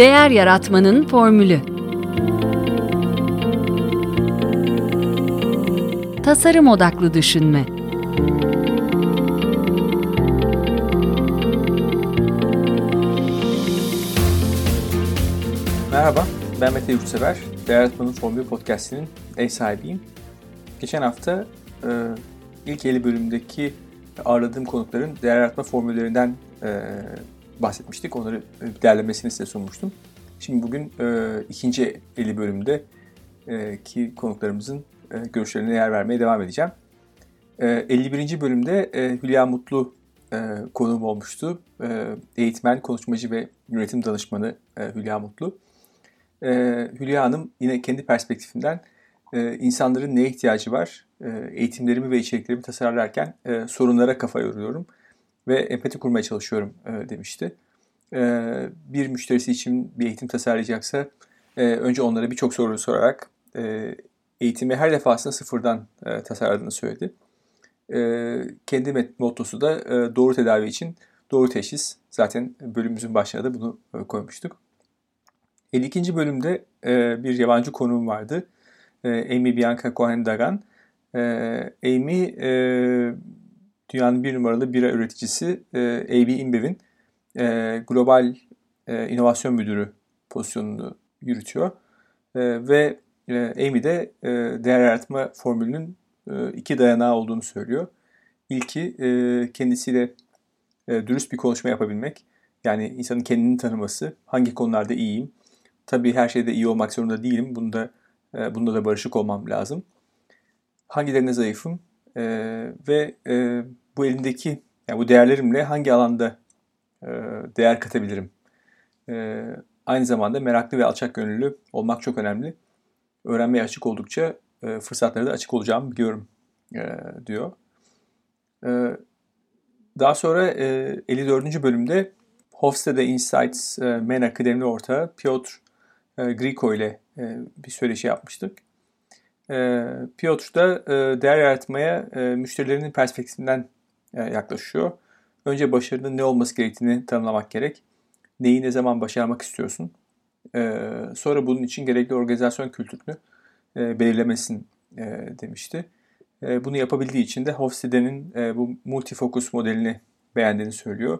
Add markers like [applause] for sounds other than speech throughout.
Değer Yaratmanın Formülü Tasarım Odaklı Düşünme Merhaba, ben Mete Yurtsever. Değer Yaratmanın Formülü Podcast'inin ev sahibiyim. Geçen hafta e, ilk 50 bölümdeki ağırladığım konukların değer yaratma formüllerinden e, bahsetmiştik. Onları değerlemesini size sunmuştum. Şimdi bugün e, ikinci 50 bölümde e, ki konuklarımızın e, görüşlerine yer vermeye devam edeceğim. E, 51. bölümde e, Hülya Mutlu e, konuğum olmuştu. E, eğitmen, konuşmacı ve yönetim danışmanı e, Hülya Mutlu. E, Hülya Hanım yine kendi perspektifinden e, insanların neye ihtiyacı var, e, eğitimlerimi ve içeriklerimi tasarlarken e, sorunlara kafa yoruyorum ve empati kurmaya çalışıyorum e, demişti. E, bir müşterisi için bir eğitim tasarlayacaksa e, önce onlara birçok soru sorarak e, eğitimi her defasında sıfırdan e, tasarladığını söyledi. E, kendi mottosu da e, doğru tedavi için doğru teşhis. Zaten bölümümüzün başına da bunu e, koymuştuk. 52. bölümde e, bir yabancı konuğum vardı. E, Amy Bianca Cohen-Dagan. E, Amy e, dünyanın bir numaralı bira üreticisi e, AB InBev'in e, global e, inovasyon müdürü pozisyonunu yürütüyor. E, ve e, Amy de e, değer yaratma formülünün e, iki dayanağı olduğunu söylüyor. İlki e, kendisiyle e, dürüst bir konuşma yapabilmek. Yani insanın kendini tanıması, hangi konularda iyiyim. Tabii her şeyde iyi olmak zorunda değilim. Bunda e, bunda da barışık olmam lazım. Hangilerine zayıfım e, ve e, bu elimdeki yani bu değerlerimle hangi alanda e, değer katabilirim? E, aynı zamanda meraklı ve alçak gönüllü olmak çok önemli. Öğrenmeye açık oldukça e, fırsatlara da açık olacağımı biliyorum e, diyor. E, daha sonra e, 54. bölümde Hofstede Insights e, Men Akademi ortağı Piotr e, Griko ile e, bir söyleşi yapmıştık. E, Piotr da e, değer yaratmaya e, müşterilerinin perspektifinden yaklaşıyor. Önce başarının ne olması gerektiğini tanımlamak gerek. Neyi ne zaman başarmak istiyorsun. E, sonra bunun için gerekli organizasyon kültürünü e, belirlemesin e, demişti. E, bunu yapabildiği için de Hofstede'nin e, bu multifokus modelini beğendiğini söylüyor.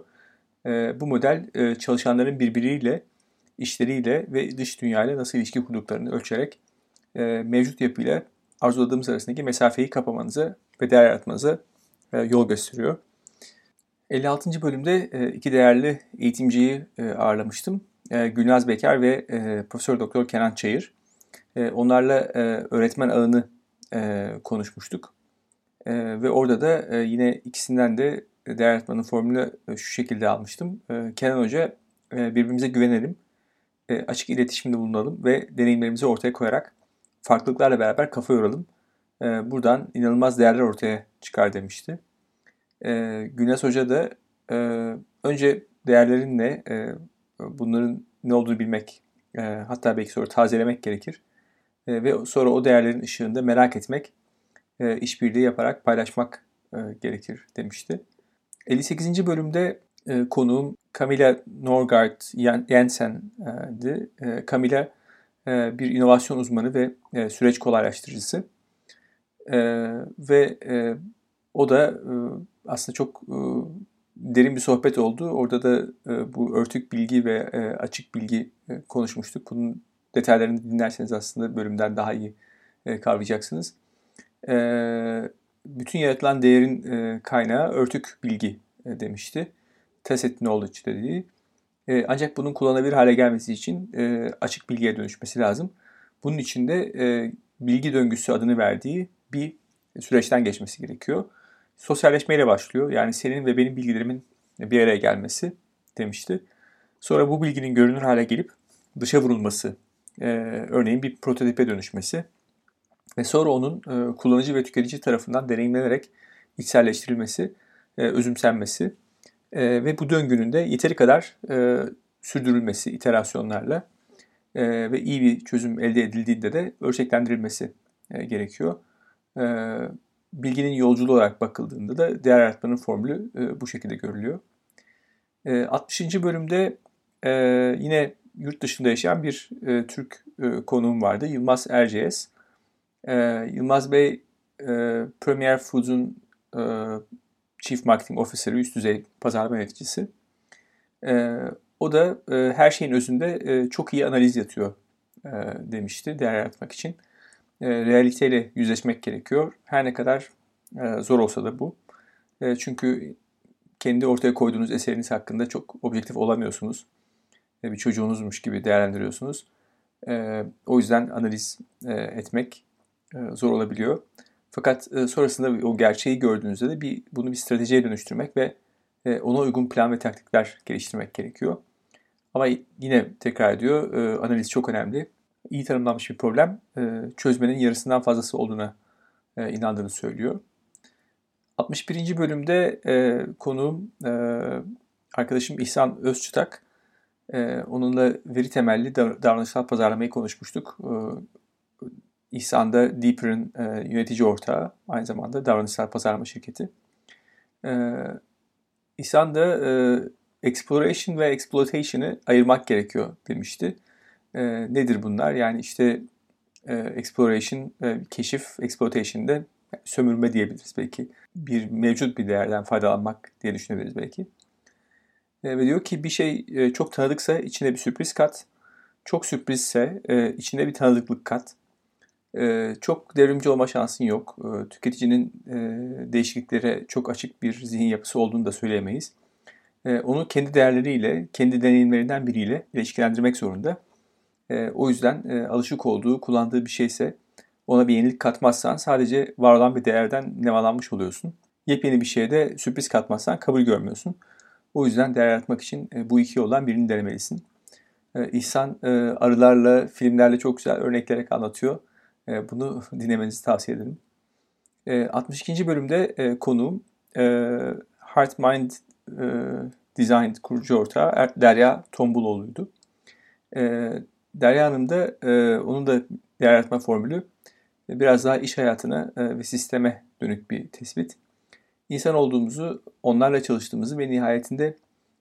E, bu model e, çalışanların birbiriyle, işleriyle ve dış dünyayla nasıl ilişki kurduklarını ölçerek e, mevcut yapıyla arzuladığımız arasındaki mesafeyi kapamanızı ve değer yaratmanıza e, yol gösteriyor. 56. bölümde e, iki değerli eğitimciyi e, ağırlamıştım. E, Gülnaz Bekar ve e, Profesör Doktor Kenan Çayır. E, onlarla e, öğretmen ağını e, konuşmuştuk. E, ve orada da e, yine ikisinden de değer yaratmanın formülü e, şu şekilde almıştım. E, Kenan Hoca e, birbirimize güvenelim, e, açık iletişimde bulunalım ve deneyimlerimizi ortaya koyarak farklılıklarla beraber kafa yoralım. E, buradan inanılmaz değerler ortaya çıkar demişti. E, Güneş Hoca da e, önce değerlerin ne, e, bunların ne olduğunu bilmek, e, hatta belki sonra tazelemek gerekir. E, ve sonra o değerlerin ışığında merak etmek, e, işbirliği yaparak paylaşmak e, gerekir demişti. 58. bölümde e, konuğum Camilla Norgard Jensen'di. E, Camilla e, bir inovasyon uzmanı ve e, süreç kolaylaştırıcısı. E, ve e, o da e, aslında çok e, derin bir sohbet oldu. Orada da e, bu örtük bilgi ve e, açık bilgi e, konuşmuştuk. Bunun detaylarını dinlerseniz aslında bölümden daha iyi e, kavrayacaksınız. E, bütün yaratılan değerin e, kaynağı örtük bilgi e, demişti. Tacit knowledge dediği. E, ancak bunun kullanılabilir hale gelmesi için e, açık bilgiye dönüşmesi lazım. Bunun için de e, bilgi döngüsü adını verdiği bir süreçten geçmesi gerekiyor. Sosyalleşmeyle başlıyor. Yani senin ve benim bilgilerimin bir araya gelmesi demişti. Sonra bu bilginin görünür hale gelip dışa vurulması, e, örneğin bir prototipe dönüşmesi ve sonra onun e, kullanıcı ve tüketici tarafından deneyimlenerek içselleştirilmesi, e, özümsenmesi e, ve bu döngünün de yeteri kadar e, sürdürülmesi iterasyonlarla e, ve iyi bir çözüm elde edildiğinde de ölçeklendirilmesi e, gerekiyor. E, bilginin yolculuğu olarak bakıldığında da değer yaratmanın formülü e, bu şekilde görülüyor. E, 60. bölümde e, yine yurt dışında yaşayan bir e, Türk e, konuğum vardı. Yılmaz Erciyes. E, Yılmaz Bey e, Premier Foods'un e, Chief Marketing Officer'ı, üst düzey pazarlama yöneticisi. E, o da e, her şeyin özünde e, çok iyi analiz yatıyor e, demişti değer yaratmak için. E, realiteyle yüzleşmek gerekiyor. Her ne kadar e, zor olsa da bu. E, çünkü kendi ortaya koyduğunuz eseriniz hakkında çok objektif olamıyorsunuz. E, bir çocuğunuzmuş gibi değerlendiriyorsunuz. O yüzden analiz etmek zor olabiliyor. Fakat sonrasında o gerçeği gördüğünüzde de bir bunu bir stratejiye dönüştürmek ve ona uygun plan ve taktikler geliştirmek gerekiyor. Ama yine tekrar ediyor, analiz çok önemli. İyi tanımlanmış bir problem e, çözmenin yarısından fazlası olduğuna e, inandığını söylüyor. 61. bölümde e, konuğum arkadaşım İhsan Özçıtak. Onunla veri temelli davranışsal pazarlamayı konuşmuştuk. İhsan da Deeper'ın yönetici ortağı, aynı zamanda davranışsal pazarlama şirketi. İhsan da exploration ve exploitation'ı ayırmak gerekiyor demişti. E, nedir bunlar? Yani işte e, exploration, e, keşif, exploitation de sömürme diyebiliriz belki. Bir mevcut bir değerden faydalanmak diye düşünebiliriz belki. E, ve diyor ki bir şey e, çok tanıdıksa içine bir sürpriz kat. Çok sürprizse e, içine bir tanıdıklık kat. E, çok devrimci olma şansın yok. E, tüketicinin e, değişikliklere çok açık bir zihin yapısı olduğunu da söyleyemeyiz. E, onu kendi değerleriyle, kendi deneyimlerinden biriyle ilişkilendirmek zorunda. E, o yüzden e, alışık olduğu, kullandığı bir şeyse ona bir yenilik katmazsan sadece var olan bir değerden nemalanmış oluyorsun. Yepyeni bir şeye de sürpriz katmazsan kabul görmüyorsun. O yüzden değer yaratmak için e, bu iki yoldan birini denemelisin. E, İhsan e, arılarla, filmlerle çok güzel örneklerek anlatıyor. Bunu dinlemenizi tavsiye ederim. 62. bölümde konuğum Heart Mind Design kurucu ortağı er, Derya Tombuloğlu'ydu. Derya Hanım da onun da yaratma formülü biraz daha iş hayatına ve sisteme dönük bir tespit. İnsan olduğumuzu, onlarla çalıştığımızı ve nihayetinde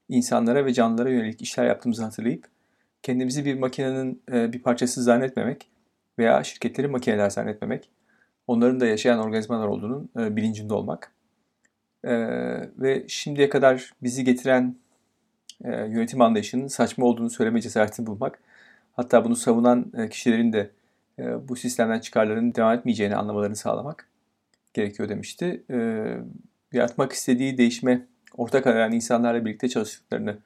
insanlara ve canlılara yönelik işler yaptığımızı hatırlayıp kendimizi bir makinenin bir parçası zannetmemek veya şirketleri makineler zannetmemek, onların da yaşayan organizmalar olduğunun bilincinde olmak ve şimdiye kadar bizi getiren yönetim anlayışının saçma olduğunu söyleme cesaretini bulmak, hatta bunu savunan kişilerin de bu sistemden çıkarların devam etmeyeceğini anlamalarını sağlamak gerekiyor demişti yaratmak istediği değişme ortak arayan insanlarla birlikte çalıştıklarını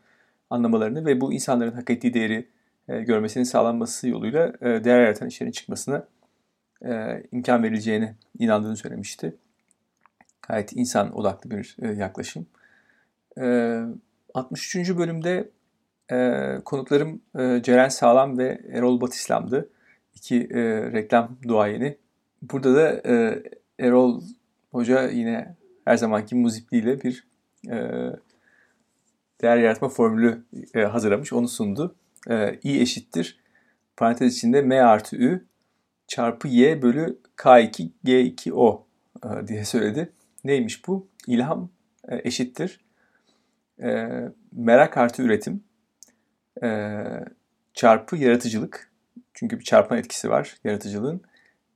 anlamalarını ve bu insanların hak ettiği değeri e, görmesinin sağlanması yoluyla e, değer yaratan işlerin çıkmasına e, imkan verileceğini inandığını söylemişti. Gayet insan odaklı bir e, yaklaşım. E, 63. bölümde e, konuklarım e, Ceren Sağlam ve Erol Batislam'dı. İki e, reklam duayeni. Burada da e, Erol Hoca yine her zamanki muzipliğiyle bir e, değer yaratma formülü e, hazırlamış. Onu sundu. E, I eşittir. Parantez içinde M artı Ü çarpı Y bölü K2 G2O e, diye söyledi. Neymiş bu? İlham e, eşittir. E, merak artı üretim e, çarpı yaratıcılık. Çünkü bir çarpma etkisi var yaratıcılığın.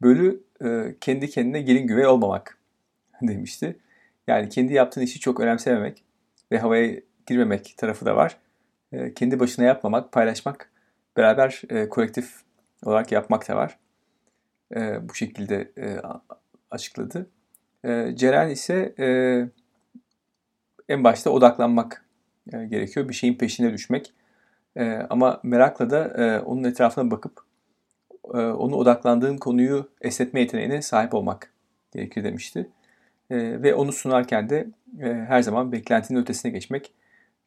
Bölü e, kendi kendine gelin güvey olmamak [laughs] demişti. Yani kendi yaptığın işi çok önemsememek ve havaya girmemek tarafı da var. E, kendi başına yapmamak, paylaşmak, beraber e, kolektif olarak yapmak da var. E, bu şekilde e, açıkladı. E, Ceren ise e, en başta odaklanmak e, gerekiyor. Bir şeyin peşine düşmek. E, ama merakla da e, onun etrafına bakıp e, onu odaklandığın konuyu esnetme yeteneğine sahip olmak gerekir demişti. E, ve onu sunarken de e, her zaman beklentinin ötesine geçmek,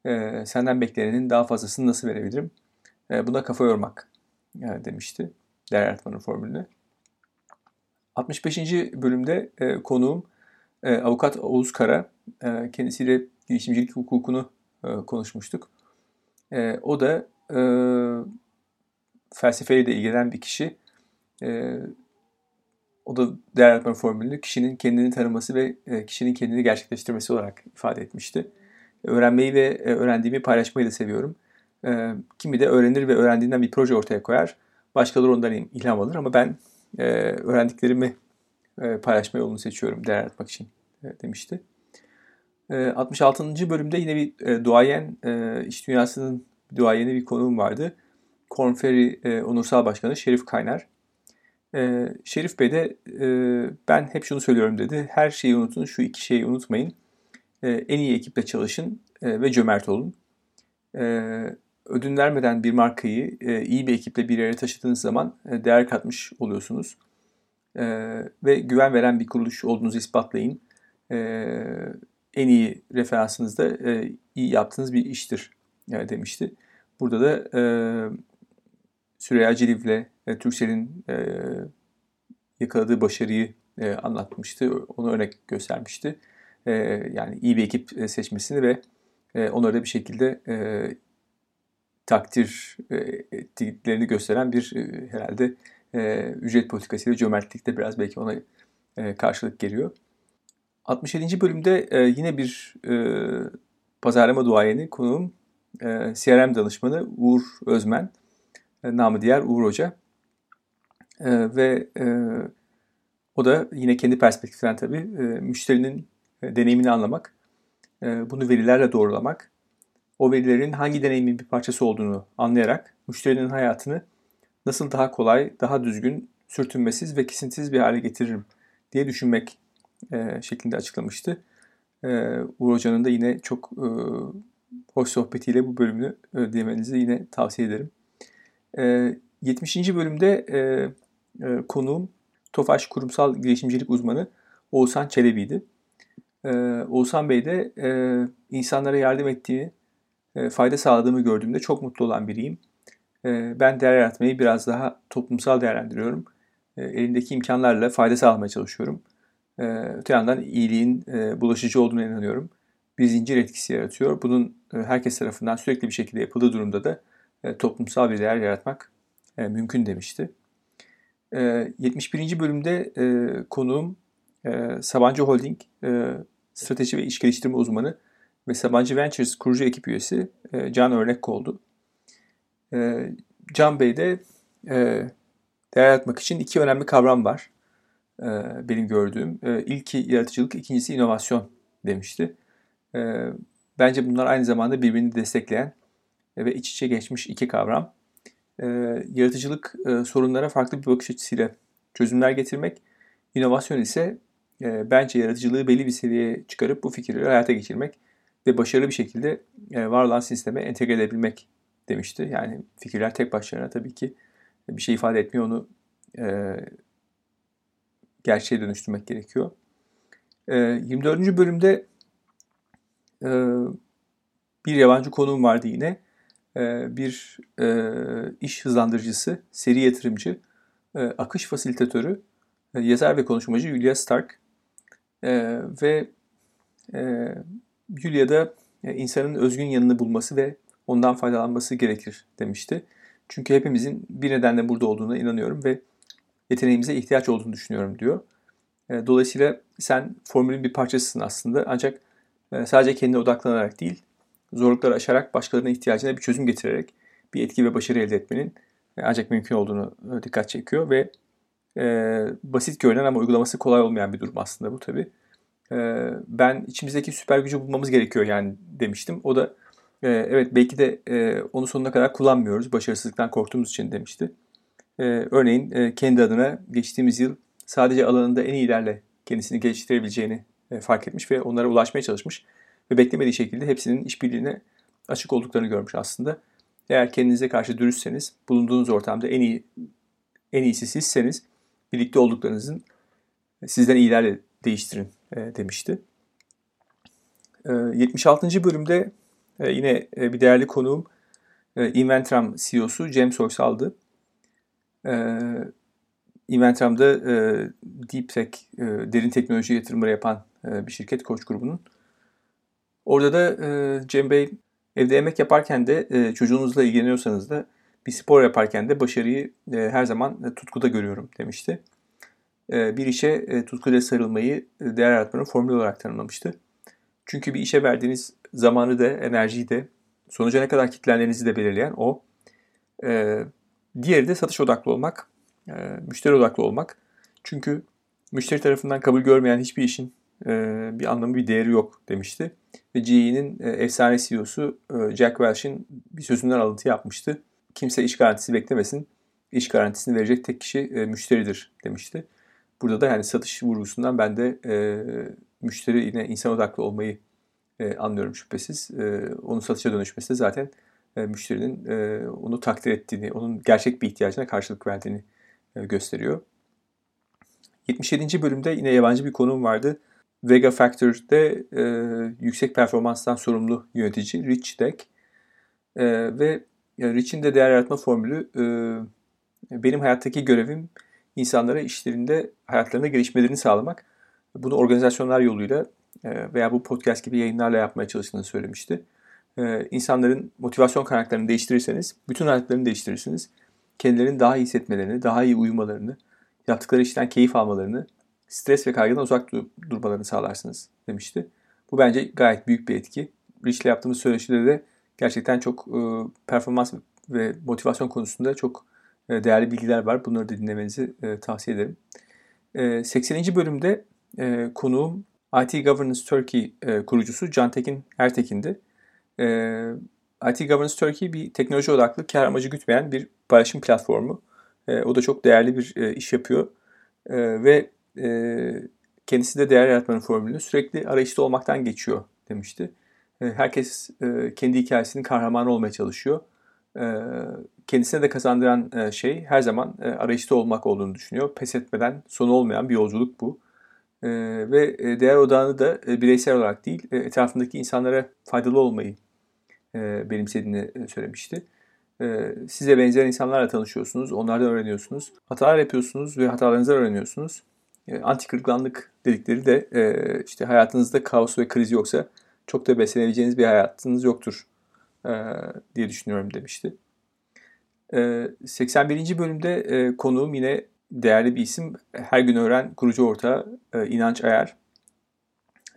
e, senden beklenenin daha fazlasını nasıl verebilirim? E, buna kafa yormak e, demişti değer yaratmanın formülünü. 65. bölümde e, konuğum e, avukat Oğuz Kara. E, kendisiyle girişimcilik hukukunu e, konuşmuştuk. E, o da e, felsefeyle de ilgilenen bir kişi. E, o da değer yaratma formülünü kişinin kendini tanıması ve e, kişinin kendini gerçekleştirmesi olarak ifade etmişti. Öğrenmeyi ve e, öğrendiğimi paylaşmayı da seviyorum. E, kimi de öğrenir ve öğrendiğinden bir proje ortaya koyar. Başkaları ondan ilham alır ama ben e, öğrendiklerimi e, paylaşma yolunu seçiyorum değer yaratmak için e, demişti. E, 66. bölümde yine bir e, duayen, e, iş dünyasının duayeni bir konuğum vardı. Korn Ferry e, Onursal Başkanı Şerif Kaynar. Şerif Bey de ben hep şunu söylüyorum dedi. Her şeyi unutun, şu iki şeyi unutmayın. En iyi ekiple çalışın ve cömert olun. Ödün vermeden bir markayı iyi bir ekiple bir yere taşıdığınız zaman değer katmış oluyorsunuz. Ve güven veren bir kuruluş olduğunuzu ispatlayın. En iyi referansınız da e, iyi yaptığınız bir iştir e, demişti. Burada da e, Süreyya Celiv'le e, Türkcell'in e, yakaladığı başarıyı e, anlatmıştı. Onu örnek göstermişti. E, yani iyi bir ekip e, seçmesini ve e, onları da bir şekilde e, takdir e, ettiklerini gösteren bir e, herhalde e, ücret politikasıyla cömertlikte biraz belki ona e, karşılık geliyor. 67. bölümde e, yine bir e, pazarlama duayeni konuğum e, CRM danışmanı Uğur Özmen, e, namı diğer Uğur Hoca. E, ve e, o da yine kendi perspektiften tabii e, müşterinin e, deneyimini anlamak, e, bunu verilerle doğrulamak, o verilerin hangi deneyimin bir parçası olduğunu anlayarak müşterinin hayatını nasıl daha kolay, daha düzgün, sürtünmesiz ve kesintisiz bir hale getiririm diye düşünmek e, şeklinde açıklamıştı. E, Uğur Hoca'nın da yine çok e, hoş sohbetiyle bu bölümünü e, dinlemenizi yine tavsiye ederim. E, 70. bölümde e, e, konuğum Tofaş Kurumsal Girişimcilik Uzmanı Oğuzhan Çelebi'ydi. E, Oğuzhan Bey de e, insanlara yardım ettiğini, e, fayda sağladığımı gördüğümde çok mutlu olan biriyim. E, ben değer yaratmayı biraz daha toplumsal değerlendiriyorum. E, elimdeki imkanlarla fayda sağlamaya çalışıyorum. E, öte yandan iyiliğin e, bulaşıcı olduğuna inanıyorum. Bir zincir etkisi yaratıyor. Bunun e, herkes tarafından sürekli bir şekilde yapıldığı durumda da e, toplumsal bir değer yaratmak mümkün demişti. E, 71. bölümde konuğum Sabancı Holding strateji ve iş geliştirme uzmanı ve Sabancı Ventures kurucu ekip üyesi Can Örnek oldu. Can Bey de değer yaratmak için iki önemli kavram var benim gördüğüm. E, ilki yaratıcılık, ikincisi inovasyon demişti. E, bence bunlar aynı zamanda birbirini destekleyen ve iç içe geçmiş iki kavram. E, yaratıcılık e, sorunlara farklı bir bakış açısıyla çözümler getirmek, inovasyon ise e, bence yaratıcılığı belli bir seviyeye çıkarıp bu fikirleri hayata geçirmek ve başarılı bir şekilde e, var olan sisteme entegre edebilmek demişti. Yani fikirler tek başlarına tabii ki bir şey ifade etmiyor. Onu e, gerçeğe dönüştürmek gerekiyor. E, 24. bölümde e, bir yabancı konuğum vardı yine. E, bir e, iş hızlandırıcısı, seri yatırımcı, e, akış fasilitatörü, e, yazar ve konuşmacı Julia Stark. E, ve e, Julia'da e, insanın özgün yanını bulması ve ondan faydalanması gerekir demişti. Çünkü hepimizin bir nedenle burada olduğuna inanıyorum ve yeteneğimize ihtiyaç olduğunu düşünüyorum diyor. E, dolayısıyla sen formülün bir parçasısın aslında ancak e, sadece kendine odaklanarak değil, zorlukları aşarak başkalarının ihtiyacına bir çözüm getirerek bir etki ve başarı elde etmenin ancak mümkün olduğunu dikkat çekiyor ve e, basit görünen ama uygulaması kolay olmayan bir durum aslında bu tabi. E, ben içimizdeki süper gücü bulmamız gerekiyor yani demiştim. O da e, evet belki de e, onu sonuna kadar kullanmıyoruz başarısızlıktan korktuğumuz için demişti. E, örneğin e, kendi adına geçtiğimiz yıl sadece alanında en iyilerle kendisini geliştirebileceğini e, fark etmiş ve onlara ulaşmaya çalışmış ve beklemediği şekilde hepsinin işbirliğine açık olduklarını görmüş aslında. Eğer kendinize karşı dürüstseniz, bulunduğunuz ortamda en iyi en iyisi sizseniz birlikte olduklarınızın sizden iyilerle değiştirin e, demişti. E, 76. bölümde e, yine e, bir değerli konuğum e, Inventram CEO'su Cem Soysal'dı. E, Inventram'da e, Deep Tech, e, derin teknoloji yatırımları yapan e, bir şirket Koç grubunun. Orada da e, Cem Bey evde yemek yaparken de e, çocuğunuzla ilgileniyorsanız da bir spor yaparken de başarıyı e, her zaman e, tutkuda görüyorum demişti. E, bir işe e, tutkuyla sarılmayı e, değer yaratmanın formülü olarak tanımlamıştı. Çünkü bir işe verdiğiniz zamanı da, enerjiyi de sonuca ne kadar kitlenlerinizi de belirleyen o. E, diğeri de satış odaklı olmak, e, müşteri odaklı olmak. Çünkü müşteri tarafından kabul görmeyen hiçbir işin e, bir anlamı, bir değeri yok demişti. Ve GE'nin e, efsane CEO'su Jack Welch'in bir sözünden alıntı yapmıştı. Kimse iş garantisi beklemesin. İş garantisini verecek tek kişi müşteridir demişti. Burada da yani satış vurgusundan ben de e, müşteri yine insan odaklı olmayı e, anlıyorum şüphesiz. E, onun satışa dönüşmesi de zaten e, müşterinin e, onu takdir ettiğini, onun gerçek bir ihtiyacına karşılık verdiğini e, gösteriyor. 77. bölümde yine yabancı bir konum vardı. Vega Factor'de e, yüksek performanstan sorumlu yönetici Rich Deck. E, ve yani Rich'in de değer yaratma formülü e, benim hayattaki görevim insanlara işlerinde hayatlarında gelişmelerini sağlamak. Bunu organizasyonlar yoluyla e, veya bu podcast gibi yayınlarla yapmaya çalıştığını söylemişti. E, insanların motivasyon kaynaklarını değiştirirseniz bütün hayatlarını değiştirirsiniz. Kendilerini daha iyi hissetmelerini, daha iyi uyumalarını, yaptıkları işten keyif almalarını, stres ve kaygıdan uzak durmalarını sağlarsınız demişti. Bu bence gayet büyük bir etki. Rich'le yaptığımız söyleşide de gerçekten çok e, performans ve motivasyon konusunda çok e, değerli bilgiler var. Bunları da dinlemenizi e, tavsiye ederim. E, 80. bölümde e, konuğum IT Governance Turkey e, kurucusu Cantekin Ertekin'di. E, IT Governance Turkey bir teknoloji odaklı, kar amacı gütmeyen bir paylaşım platformu. E, o da çok değerli bir e, iş yapıyor. E, ve e, kendisi de değer yaratmanın formülünü sürekli arayışta olmaktan geçiyor demişti. Herkes e, kendi hikayesinin kahramanı olmaya çalışıyor. Kendisine de kazandıran şey her zaman arayışta olmak olduğunu düşünüyor. Pes etmeden sonu olmayan bir yolculuk bu. Ve değer odağını da bireysel olarak değil, etrafındaki insanlara faydalı olmayı e, benimsediğini e, söylemişti. E, size benzer insanlarla tanışıyorsunuz, onlardan öğreniyorsunuz. Hatalar yapıyorsunuz ve hatalarınızı öğreniyorsunuz. E, anti kırıklanlık dedikleri de e, işte hayatınızda kaos ve kriz yoksa çok da beslenebileceğiniz bir hayatınız yoktur diye düşünüyorum demişti. E, 81. bölümde e, konuğum yine değerli bir isim. Her gün öğren kurucu ortağı e, İnanç Ayar.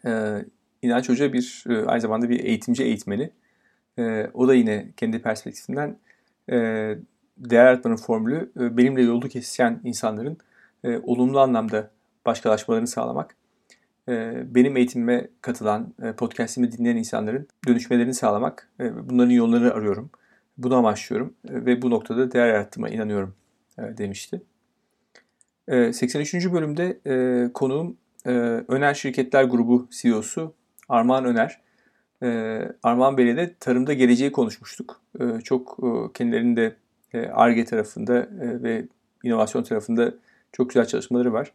E, İnanç Hoca bir aynı zamanda bir eğitimci eğitmeni. E, o da yine kendi perspektifinden e, değer yaratmanın formülü e, benimle yolu kesişen insanların e, olumlu anlamda başkalaşmalarını sağlamak. E, benim eğitimime katılan, e, podcastimi dinleyen insanların dönüşmelerini sağlamak. E, bunların yollarını arıyorum. Bunu amaçlıyorum e, ve bu noktada değer yarattığıma inanıyorum e, demişti. 83. Ee, bölümde e, konuğum e, Öner Şirketler Grubu CEO'su Armağan Öner. E, Armağan Bey'le de tarımda geleceği konuşmuştuk. E, çok e, kendilerinin de ARGE e, tarafında e, ve inovasyon tarafında çok güzel çalışmaları var.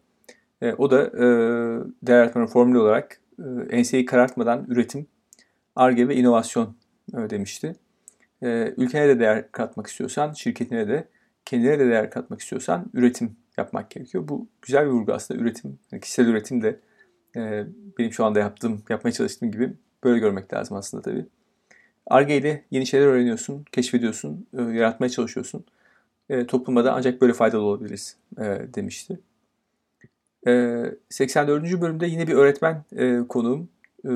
E, o da e, değer yaratmanın formülü olarak enseyi karartmadan üretim, ARGE ve inovasyon demişti. Ülkene de değer katmak istiyorsan, şirketine de, kendine de değer katmak istiyorsan üretim yapmak gerekiyor. Bu güzel bir vurgu aslında üretim, yani kişisel üretim de benim şu anda yaptığım, yapmaya çalıştığım gibi böyle görmek lazım aslında tabii. Arge ile yeni şeyler öğreniyorsun, keşfediyorsun, e, yaratmaya çalışıyorsun. E, topluma da ancak böyle faydalı olabiliriz e, demişti. E, 84. bölümde yine bir öğretmen e, konuğum. E,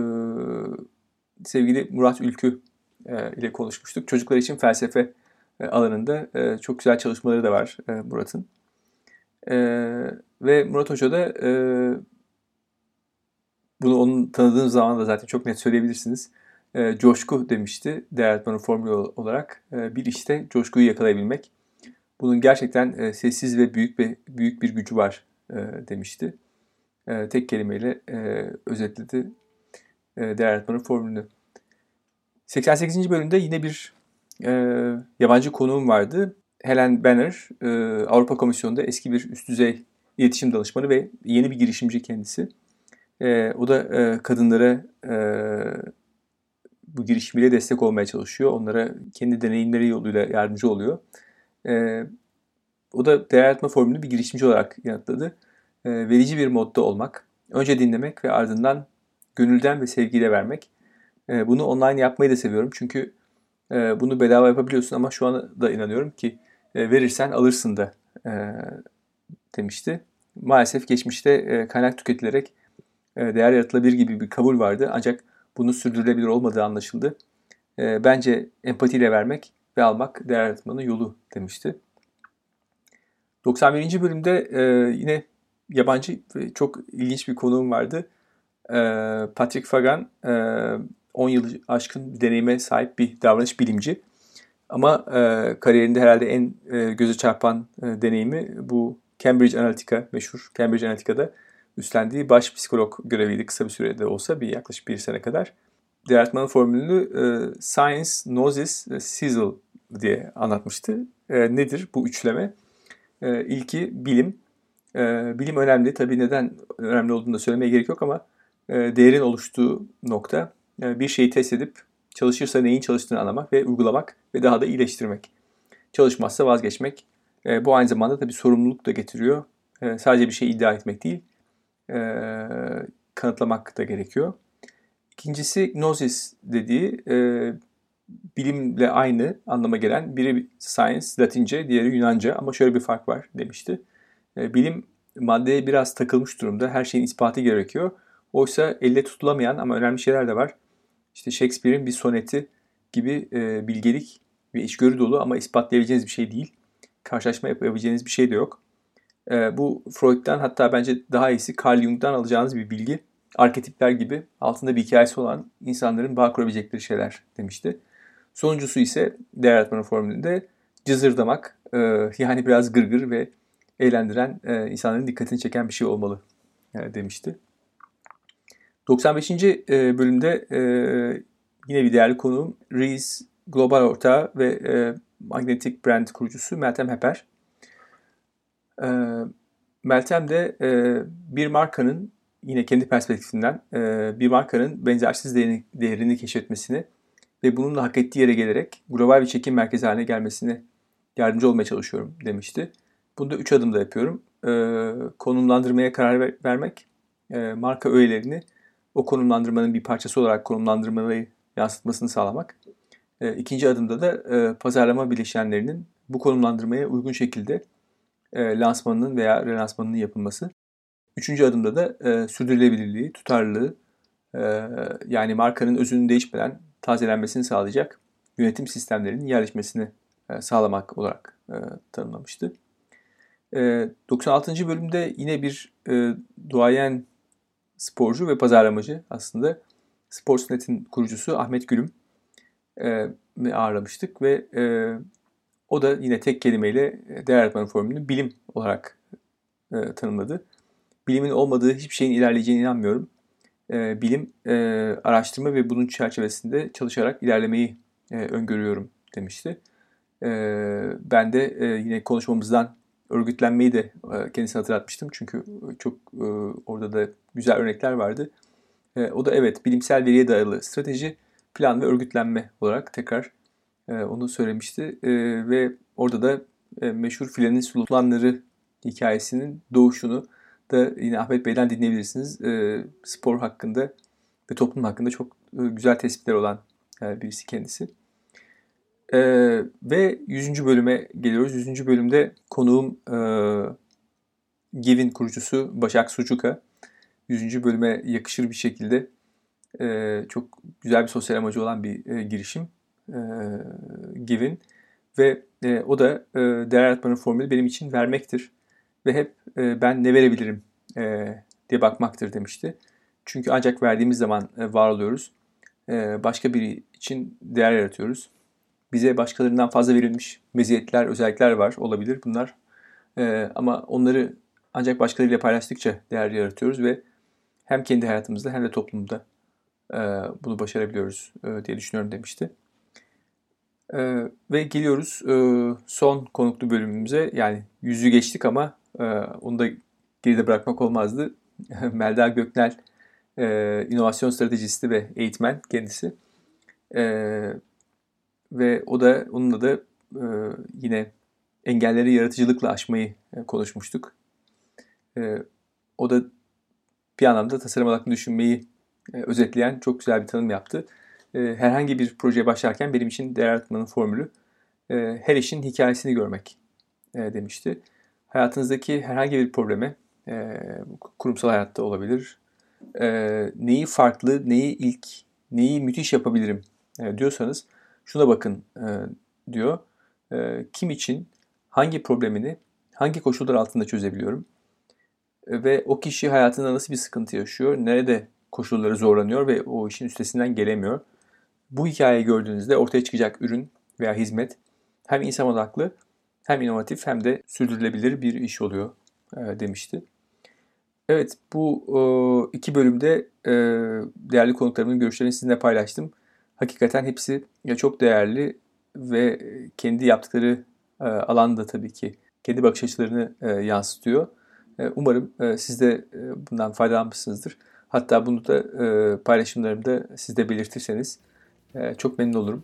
sevgili Murat Ülkü e, ile konuşmuştuk. Çocuklar için felsefe e, alanında e, çok güzel çalışmaları da var e, Murat'ın. E, ve Murat Hoca da e, bunu onun tanıdığınız zaman da zaten çok net söyleyebilirsiniz. E, coşku demişti değerlendirmenin formülü olarak. E, bir işte coşkuyu yakalayabilmek. Bunun gerçekten e, sessiz ve büyük bir, büyük bir gücü var e, demişti. E, tek kelimeyle e, özetledi e, değerlendirmenin formülünü. 88. bölümde yine bir e, yabancı konuğum vardı. Helen Banner, e, Avrupa Komisyonu'nda eski bir üst düzey iletişim danışmanı ve yeni bir girişimci kendisi. E, o da e, kadınlara e, bu girişimiyle destek olmaya çalışıyor. Onlara kendi deneyimleri yoluyla yardımcı oluyor. E, o da değer yaratma formülünü bir girişimci olarak yanıtladı. E, verici bir modda olmak, önce dinlemek ve ardından gönülden ve sevgiyle vermek. E, bunu online yapmayı da seviyorum çünkü e, bunu bedava yapabiliyorsun ama şu an da inanıyorum ki e, verirsen alırsın da e, demişti. Maalesef geçmişte e, kaynak tüketilerek değer yaratılabilir gibi bir kabul vardı ancak bunu sürdürülebilir olmadığı anlaşıldı. E, bence empatiyle vermek ve almak değer yaratmanın yolu demişti. 91. bölümde e, yine yabancı ve çok ilginç bir konuğum vardı. E, Patrick Fagan e, 10 yıl aşkın deneyime sahip bir davranış bilimci. Ama e, kariyerinde herhalde en e, göze çarpan e, deneyimi bu Cambridge Analytica, meşhur Cambridge Analytica'da üstlendiği baş psikolog göreviydi kısa bir sürede olsa bir yaklaşık bir sene kadar. Değertmanın formülünü e, Science, Gnosis, Sizzle diye anlatmıştı. E, nedir bu üçleme? E, ilki bilim. E, bilim önemli. Tabii neden önemli olduğunu da söylemeye gerek yok ama e, değerin oluştuğu nokta e, bir şeyi test edip çalışırsa neyin çalıştığını anlamak ve uygulamak ve daha da iyileştirmek. Çalışmazsa vazgeçmek. E, bu aynı zamanda tabii sorumluluk da getiriyor. E, sadece bir şey iddia etmek değil, e, kanıtlamak da gerekiyor. İkincisi gnosis dediği e, bilimle aynı anlama gelen biri science Latince, diğeri Yunanca ama şöyle bir fark var demişti. E, bilim maddeye biraz takılmış durumda. Her şeyin ispatı gerekiyor. Oysa elle tutulamayan ama önemli şeyler de var. İşte Shakespeare'in bir soneti gibi e, bilgelik ve içgörü dolu ama ispatlayabileceğiniz bir şey değil. Karşılaşma yapabileceğiniz bir şey de yok. E, bu Freud'dan hatta bence daha iyisi Carl Jung'dan alacağınız bir bilgi. Arketipler gibi altında bir hikayesi olan insanların bağ kurabilecekleri şeyler demişti. Sonuncusu ise değer yaratmanın formülünde cızırdamak e, yani biraz gırgır ve eğlendiren e, insanların dikkatini çeken bir şey olmalı e, demişti. 95. E, bölümde e, yine bir değerli konuğum Rees Global Ortağı ve e, Magnetic Brand kurucusu Meltem Heper. Meltem de bir markanın yine kendi perspektifinden bir markanın benzersiz değerini, değerini keşfetmesini ve bununla hak ettiği yere gelerek global bir çekim merkezi haline gelmesine yardımcı olmaya çalışıyorum demişti. Bunu da üç adımda yapıyorum. Konumlandırmaya karar vermek, marka öğelerini o konumlandırmanın bir parçası olarak konumlandırmayı yansıtmasını sağlamak. E, ikinci adımda da e, pazarlama bileşenlerinin bu konumlandırmaya uygun şekilde e, lansmanının veya relansmanının yapılması. Üçüncü adımda da e, sürdürülebilirliği, tutarlılığı e, yani markanın özünün değişmeden tazelenmesini sağlayacak yönetim sistemlerinin yerleşmesini e, sağlamak olarak e, tanımlamıştı. E, 96. bölümde yine bir e, duayen sporcu ve pazarlamacı aslında. Sportsnet'in kurucusu Ahmet Gülüm e, ağırlamıştık ve e, o da yine tek kelimeyle e, değer yaratmanın formülünü bilim olarak e, tanımladı. Bilimin olmadığı hiçbir şeyin ilerleyeceğine inanmıyorum. E, bilim, e, araştırma ve bunun çerçevesinde çalışarak ilerlemeyi e, öngörüyorum demişti. E, ben de e, yine konuşmamızdan örgütlenmeyi de e, kendisine hatırlatmıştım. Çünkü çok e, orada da güzel örnekler vardı. E, o da evet bilimsel veriye dayalı strateji, plan ve örgütlenme olarak tekrar onu söylemişti. Ve orada da meşhur filenin sultanları hikayesinin doğuşunu da yine Ahmet Bey'den dinleyebilirsiniz. Spor hakkında ve toplum hakkında çok güzel tespitler olan birisi kendisi. Ee, ve 100. bölüme geliyoruz. 100. bölümde konuğum e, Givin kurucusu Başak Sucuka. 100. bölüme yakışır bir şekilde e, çok güzel bir sosyal amacı olan bir e, girişim e. Ve e, o da e, değer yaratmanın formülü benim için vermektir. Ve hep e, ben ne verebilirim e, diye bakmaktır demişti. Çünkü ancak verdiğimiz zaman e, var oluyoruz. E, başka biri için değer yaratıyoruz bize başkalarından fazla verilmiş meziyetler, özellikler var olabilir bunlar. E, ama onları ancak başkalarıyla paylaştıkça değer yaratıyoruz ve hem kendi hayatımızda hem de toplumda e, bunu başarabiliyoruz e, diye düşünüyorum demişti. E, ve geliyoruz e, son konuklu bölümümüze. Yani yüzü geçtik ama e, onu da geride bırakmak olmazdı. [laughs] Melda Göknel e, inovasyon stratejisti ve eğitmen kendisi. E, ve o da onunla da e, yine engelleri yaratıcılıkla aşmayı e, konuşmuştuk. E, o da bir anlamda tasarım odaklı düşünmeyi e, özetleyen çok güzel bir tanım yaptı. E, herhangi bir projeye başlarken benim için değer yaratmanın formülü e, her işin hikayesini görmek e, demişti. Hayatınızdaki herhangi bir probleme, e, kurumsal hayatta olabilir, e, neyi farklı, neyi ilk, neyi müthiş yapabilirim e, diyorsanız şuna bakın e, diyor. E, kim için hangi problemini hangi koşullar altında çözebiliyorum? E, ve o kişi hayatında nasıl bir sıkıntı yaşıyor? Nerede koşulları zorlanıyor ve o işin üstesinden gelemiyor? Bu hikayeyi gördüğünüzde ortaya çıkacak ürün veya hizmet hem insan odaklı hem inovatif hem de sürdürülebilir bir iş oluyor e, demişti. Evet bu e, iki bölümde e, değerli konuklarımın görüşlerini sizinle paylaştım. Hakikaten hepsi ya çok değerli ve kendi yaptıkları e, alanda tabii ki kendi bakış açılarını e, yansıtıyor. E, umarım e, siz de e, bundan faydalanmışsınızdır. Hatta bunu da e, paylaşımlarımda siz de belirtirseniz çok memnun olurum.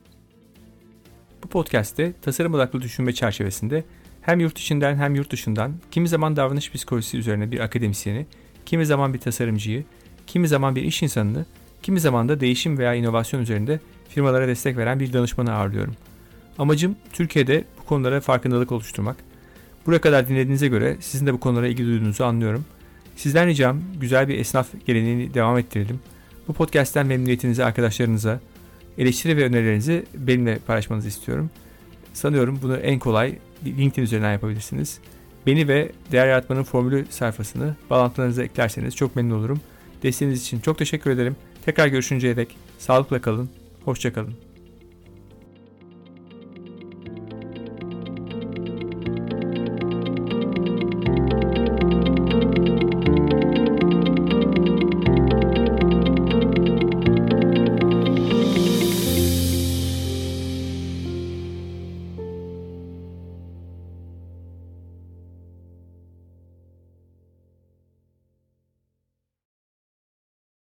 Bu podcast'te tasarım odaklı düşünme çerçevesinde hem yurt içinden hem yurt dışından kimi zaman davranış psikolojisi üzerine bir akademisyeni, kimi zaman bir tasarımcıyı, kimi zaman bir iş insanını, kimi zaman da değişim veya inovasyon üzerinde firmalara destek veren bir danışmanı ağırlıyorum. Amacım Türkiye'de bu konulara farkındalık oluşturmak. Buraya kadar dinlediğinize göre sizin de bu konulara ilgi duyduğunuzu anlıyorum. Sizden ricam güzel bir esnaf geleneğini devam ettirelim. Bu podcast'ten memnuniyetinizi arkadaşlarınıza, eleştiri ve önerilerinizi benimle paylaşmanızı istiyorum. Sanıyorum bunu en kolay LinkedIn üzerinden yapabilirsiniz. Beni ve Değer Yaratmanın Formülü sayfasını bağlantılarınıza eklerseniz çok memnun olurum. Desteğiniz için çok teşekkür ederim. Tekrar görüşünceye dek sağlıkla kalın, hoşçakalın.